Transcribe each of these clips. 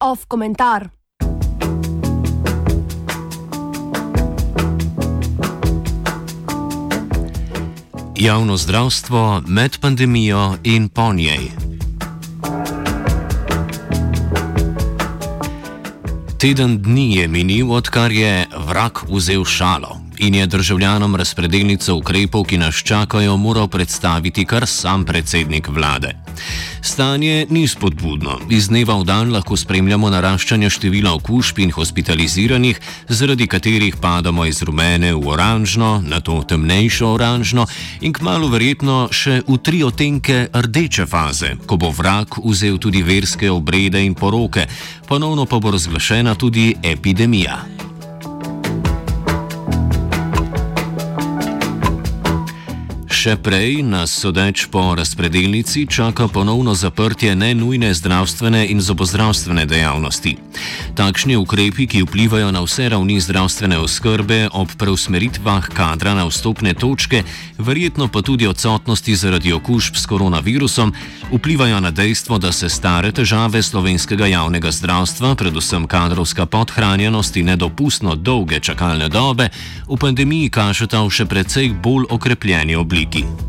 Off komentar. Javno zdravstvo med pandemijo in po njej. Teden dni je minil, odkar je vrak vzel šalo in je državljanom razpredelnico ukrepov, ki nas čakajo, moral predstaviti kar sam predsednik vlade. Stanje ni spodbudno. Iz dneva v dan lahko spremljamo naraščanje števila okužb in hospitaliziranih, zaradi katerih padamo iz rumene v oranžno, na to temnejšo oranžno in kmalo verjetno še v tri otenke rdeče faze, ko bo vrak vzel tudi verske obrede in poroke, ponovno pa bo razglašena tudi epidemija. Še prej nas sodeč po razpredelnici čaka ponovno zaprtje nenujne zdravstvene in zobozdravstvene dejavnosti. Takšni ukrepi, ki vplivajo na vse ravni zdravstvene oskrbe ob preusmeritvah kadra na vstopne točke, verjetno pa tudi odsotnosti zaradi okužb s koronavirusom, vplivajo na dejstvo, da se stare težave slovenskega javnega zdravstva, predvsem kadrovska podhranjenost in nedopustno dolge čakalne dobe, v pandemiji kažeta v še precej bolj okrepljeni obliki. Ameriki.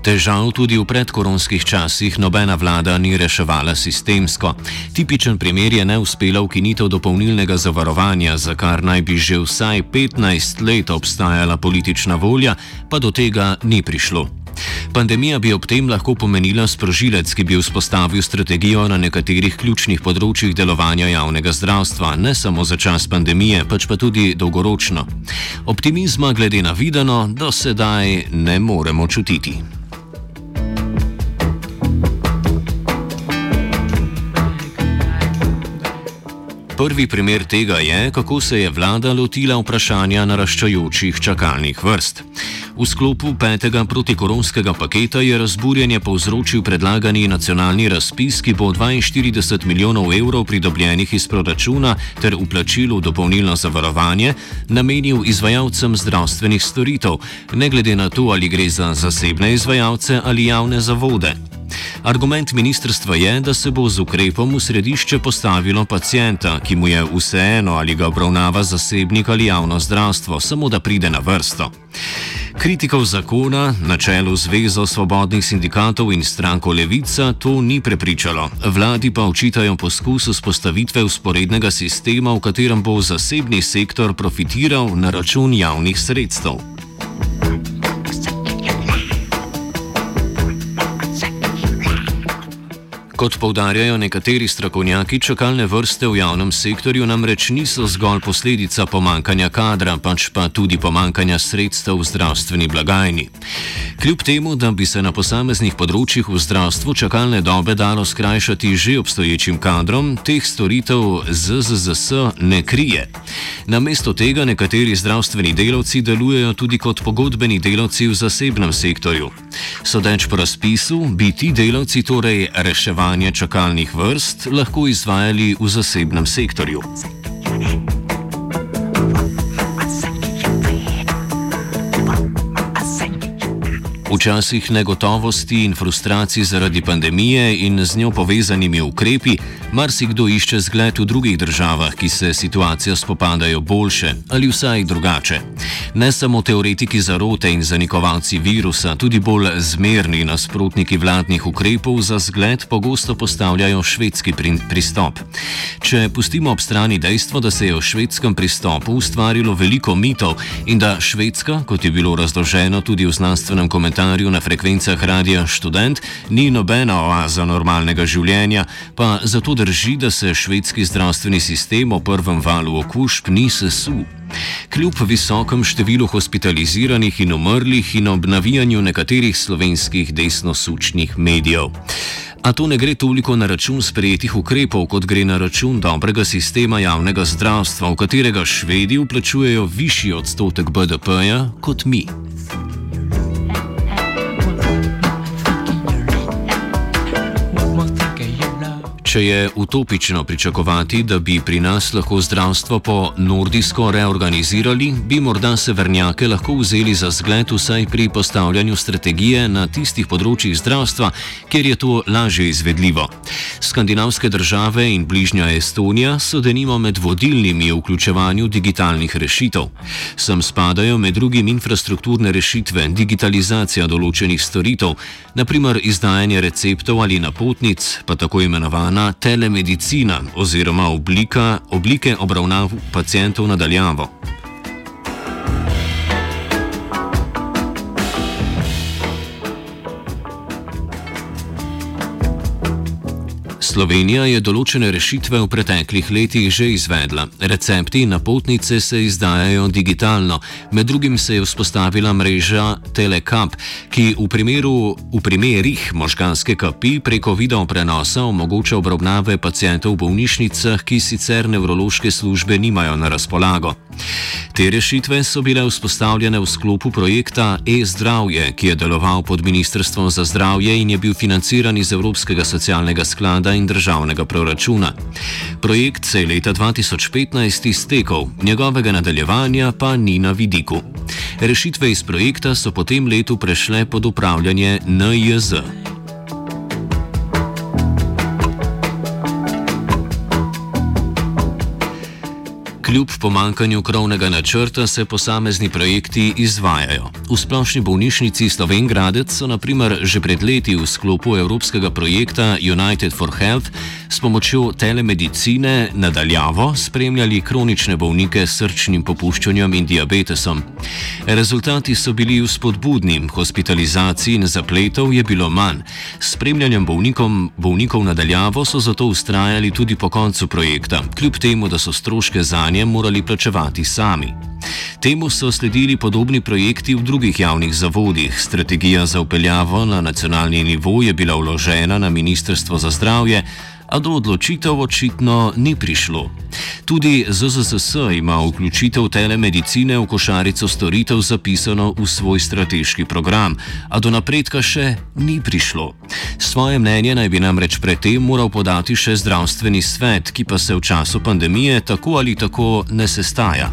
Težav tudi v predkoronskih časih nobena vlada ni reševala sistemsko. Tipičen primer je neuspela ukinitev dopolnilnega zavarovanja, za kar naj bi že vsaj 15 let obstajala politična volja, pa do tega ni prišlo. Pandemija bi ob tem lahko pomenila sprožilec, ki bi vzpostavil strategijo na nekaterih ključnih področjih delovanja javnega zdravstva, ne samo za čas pandemije, pač pa tudi dolgoročno. Optimizma glede na videno do sedaj ne moremo čutiti. Prvi primer tega je, kako se je vlada lotila vprašanja naraščajočih čakalnih vrst. V sklopu petega protikoronskega paketa je razburjenje povzročil predlagani nacionalni razpis, ki bo 42 milijonov evrov pridobljenih iz proračuna ter uplačil v dopolnilno zavarovanje namenil izvajalcem zdravstvenih storitev, ne glede na to, ali gre za zasebne izvajalce ali javne zavode. Argument ministrstva je, da se bo z ukrepom v središče postavilo pacijenta, ki mu je vseeno ali ga obravnava zasebnik ali javno zdravstvo, samo da pride na vrsto. Kritikov zakona, na čelu Zvezo svobodnih sindikatov in stranko Levica, to ni prepričalo. Vladi pa očitajo poskus vzpostavitve usporednega sistema, v katerem bo zasebni sektor profitiral na račun javnih sredstev. Kot povdarjajo nekateri strokovnjaki, čakalne vrste v javnem sektorju namreč niso zgolj posledica pomankanja kadra, pač pa tudi pomankanja sredstev v zdravstveni blagajni. Kljub temu, da bi se na posameznih področjih v zdravstvu čakalne dobe dalo skrajšati že obstoječim kadrom, teh storitev ZZZS ne krije. Namesto tega nekateri zdravstveni delavci delujejo tudi kot pogodbeni delavci v zasebnem sektorju. Sodeč po razpisu, bi ti delavci torej reševanje čakalnih vrst lahko izvajali v zasebnem sektorju. V časih negotovosti in frustracij zaradi pandemije in z njo povezanimi ukrepi, marsikdo išče zgled v drugih državah, ki se situacijo spopadajo boljše ali vsaj drugače. Ne samo teoretiki zarote in zanikovalci virusa, tudi bolj zmerni nasprotniki vladnih ukrepov za zgled pogosto postavljajo švedski pristop. Če pustimo ob strani dejstvo, da se je v švedskem pristopu ustvarilo veliko mitov in da Švedska, kot je bilo razloženo tudi v znanstvenem komentarju, komentarju na frekvencah radia študent ni nobena oaza normalnega življenja, pa zato drži, da se švedski zdravstveni sistem v prvem valu okužb ni sesul. Kljub visokem številu hospitaliziranih in umrlih in ob navijanju nekaterih slovenskih desnosučnih medijev. A to ne gre toliko na račun sprejetih ukrepov, kot gre na račun dobrega sistema javnega zdravstva, v katerega švedi vplačujejo višji odstotek BDP-ja kot mi. Če je utopično pričakovati, da bi pri nas lahko zdravstvo po nordijsko reorganizirali, bi morda severnjake lahko vzeli za zgled vsaj pri postavljanju strategije na tistih področjih zdravstva, kjer je to lažje izvedljivo. Skandinavske države in bližnja Estonija so denimo med vodilnimi v vključevanju digitalnih rešitev. Sem spadajo med drugim infrastrukturne rešitve, digitalizacija določenih storitev, naprimer izdajanje receptov ali napotnic, pa tako imenovane imenovana telemedicina oziroma oblika, oblike obravnav pacijentov nadaljavo. Slovenija je določene rešitve v preteklih letih že izvedla. Recepti in napotnice se izdajajo digitalno. Med drugim se je vzpostavila mreža Telecap, ki v, primeru, v primerih možganske kapi preko video prenosa omogoča obravnave pacijentov v bolnišnicah, ki sicer nevrološke službe nimajo na razpolago. Te rešitve so bile vzpostavljene v sklopu projekta e-zdravje, ki je deloval pod Ministrstvom za zdravje in je bil financiran iz Evropskega socialnega sklada in državnega proračuna. Projekt se je leta 2015 iztekel, njegovega nadaljevanja pa ni na vidiku. Rešitve iz projekta so po tem letu prešle pod upravljanje NJZ. Kljub pomankanju krovnega načrta se posamezni projekti izvajajo. V splošni bolnišnici Slovengradec so naprimer že pred leti v sklopu evropskega projekta United for Health s pomočjo telemedicine nadaljavo spremljali kronične bolnike s srčnim popuščanjem in diabetesom. Rezultati so bili vzpodbudni, hospitalizacij in zapletov je bilo manj. Spremljanjem bolnikov nadaljavo so zato ustrajali tudi po koncu projekta, kljub temu, da so stroške za nje morali plačevati sami. Temu so sledili podobni projekti v drugih javnih zavodih. Strategija za upeljavo na nacionalni nivo je bila vložena na Ministrstvo za zdravje, a do odločitev očitno ni prišlo. Tudi ZZS ima vključitev telemedicine v košarico storitev zapisano v svoj strateški program, a do napredka še ni prišlo. Svoje mnenje naj bi namreč predtem moral podati še zdravstveni svet, ki pa se v času pandemije tako ali tako ne sestaja.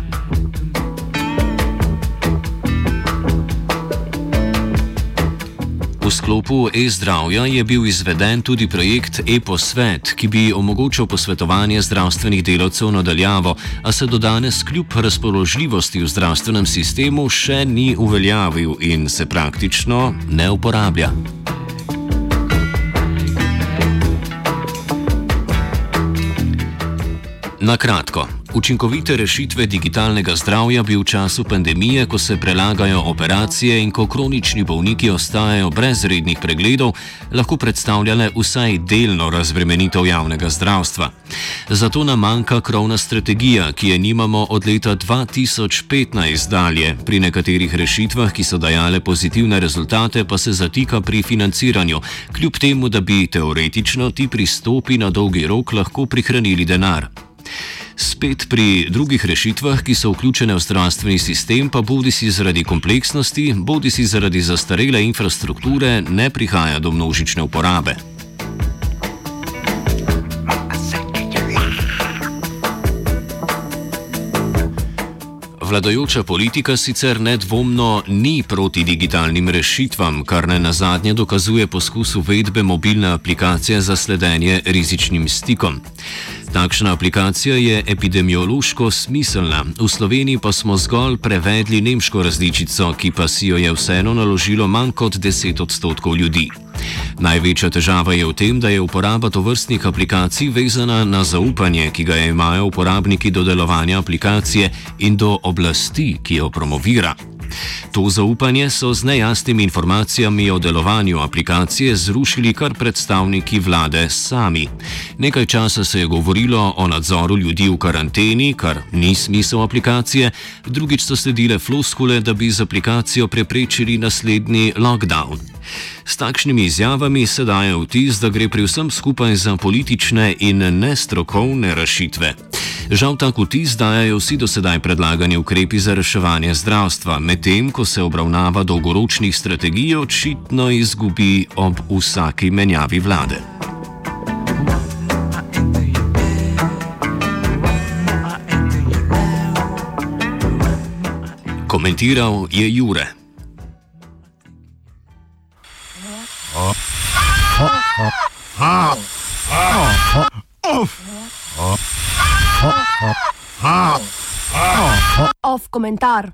V sklopu e-zdravja je bil izveden tudi projekt e-posvet, ki bi omogočal posvetovanje zdravstvenih delavcev nadaljavo, a se do danes kljub razpoložljivosti v zdravstvenem sistemu še ni uveljavil in se praktično ne uporablja. Na kratko. Učinkovite rešitve digitalnega zdravja bi v času pandemije, ko se prelagajo operacije in ko kronični bolniki ostajajo brez rednih pregledov, lahko predstavljale vsaj delno razbremenitev javnega zdravstva. Zato nam manjka krovna strategija, ki je nimamo od leta 2015 dalje. Pri nekaterih rešitvah, ki so dajale pozitivne rezultate, pa se zatika pri financiranju, kljub temu, da bi teoretično ti pristopi na dolgi rok lahko prihranili denar. Spet pri drugih rešitvah, ki so vključene v zdravstveni sistem, pa bodi si zaradi kompleksnosti, bodi si zaradi zastarele infrastrukture, ne prihaja do množične uporabe. Vladajoča politika sicer nedvomno ni proti digitalnim rešitvam, kar ne na zadnje dokazuje poskus uvedbe mobilne aplikacije za sledenje rizičnim stikom. Takšna aplikacija je epidemiološko smiselna, v Sloveniji pa smo zgolj prevedli nemško različico, ki pa si jo je vseeno naložilo manj kot 10 odstotkov ljudi. Največja težava je v tem, da je uporaba tovrstnih aplikacij vezana na zaupanje, ki ga imajo uporabniki do delovanja aplikacije in do oblasti, ki jo promovira. To zaupanje so z nejasnimi informacijami o delovanju aplikacije zrušili kar predstavniki vlade sami. Nekaj časa se je govorilo o nadzoru ljudi v karanteni, kar ni smisel aplikacije, drugič so sledile floskule, da bi z aplikacijo preprečili naslednji lockdown. S takšnimi izjavami se daje vtis, da gre pri vsem skupaj za politične in nestrokovne rešitve. Žal tak vtis dajajo vsi dosedaj predlagani ukrepi za reševanje zdravstva, medtem ko se obravnava dolgoročnih strategij očitno izgubi ob vsaki menjavi vlade. Komentiral je Jure. Komentar.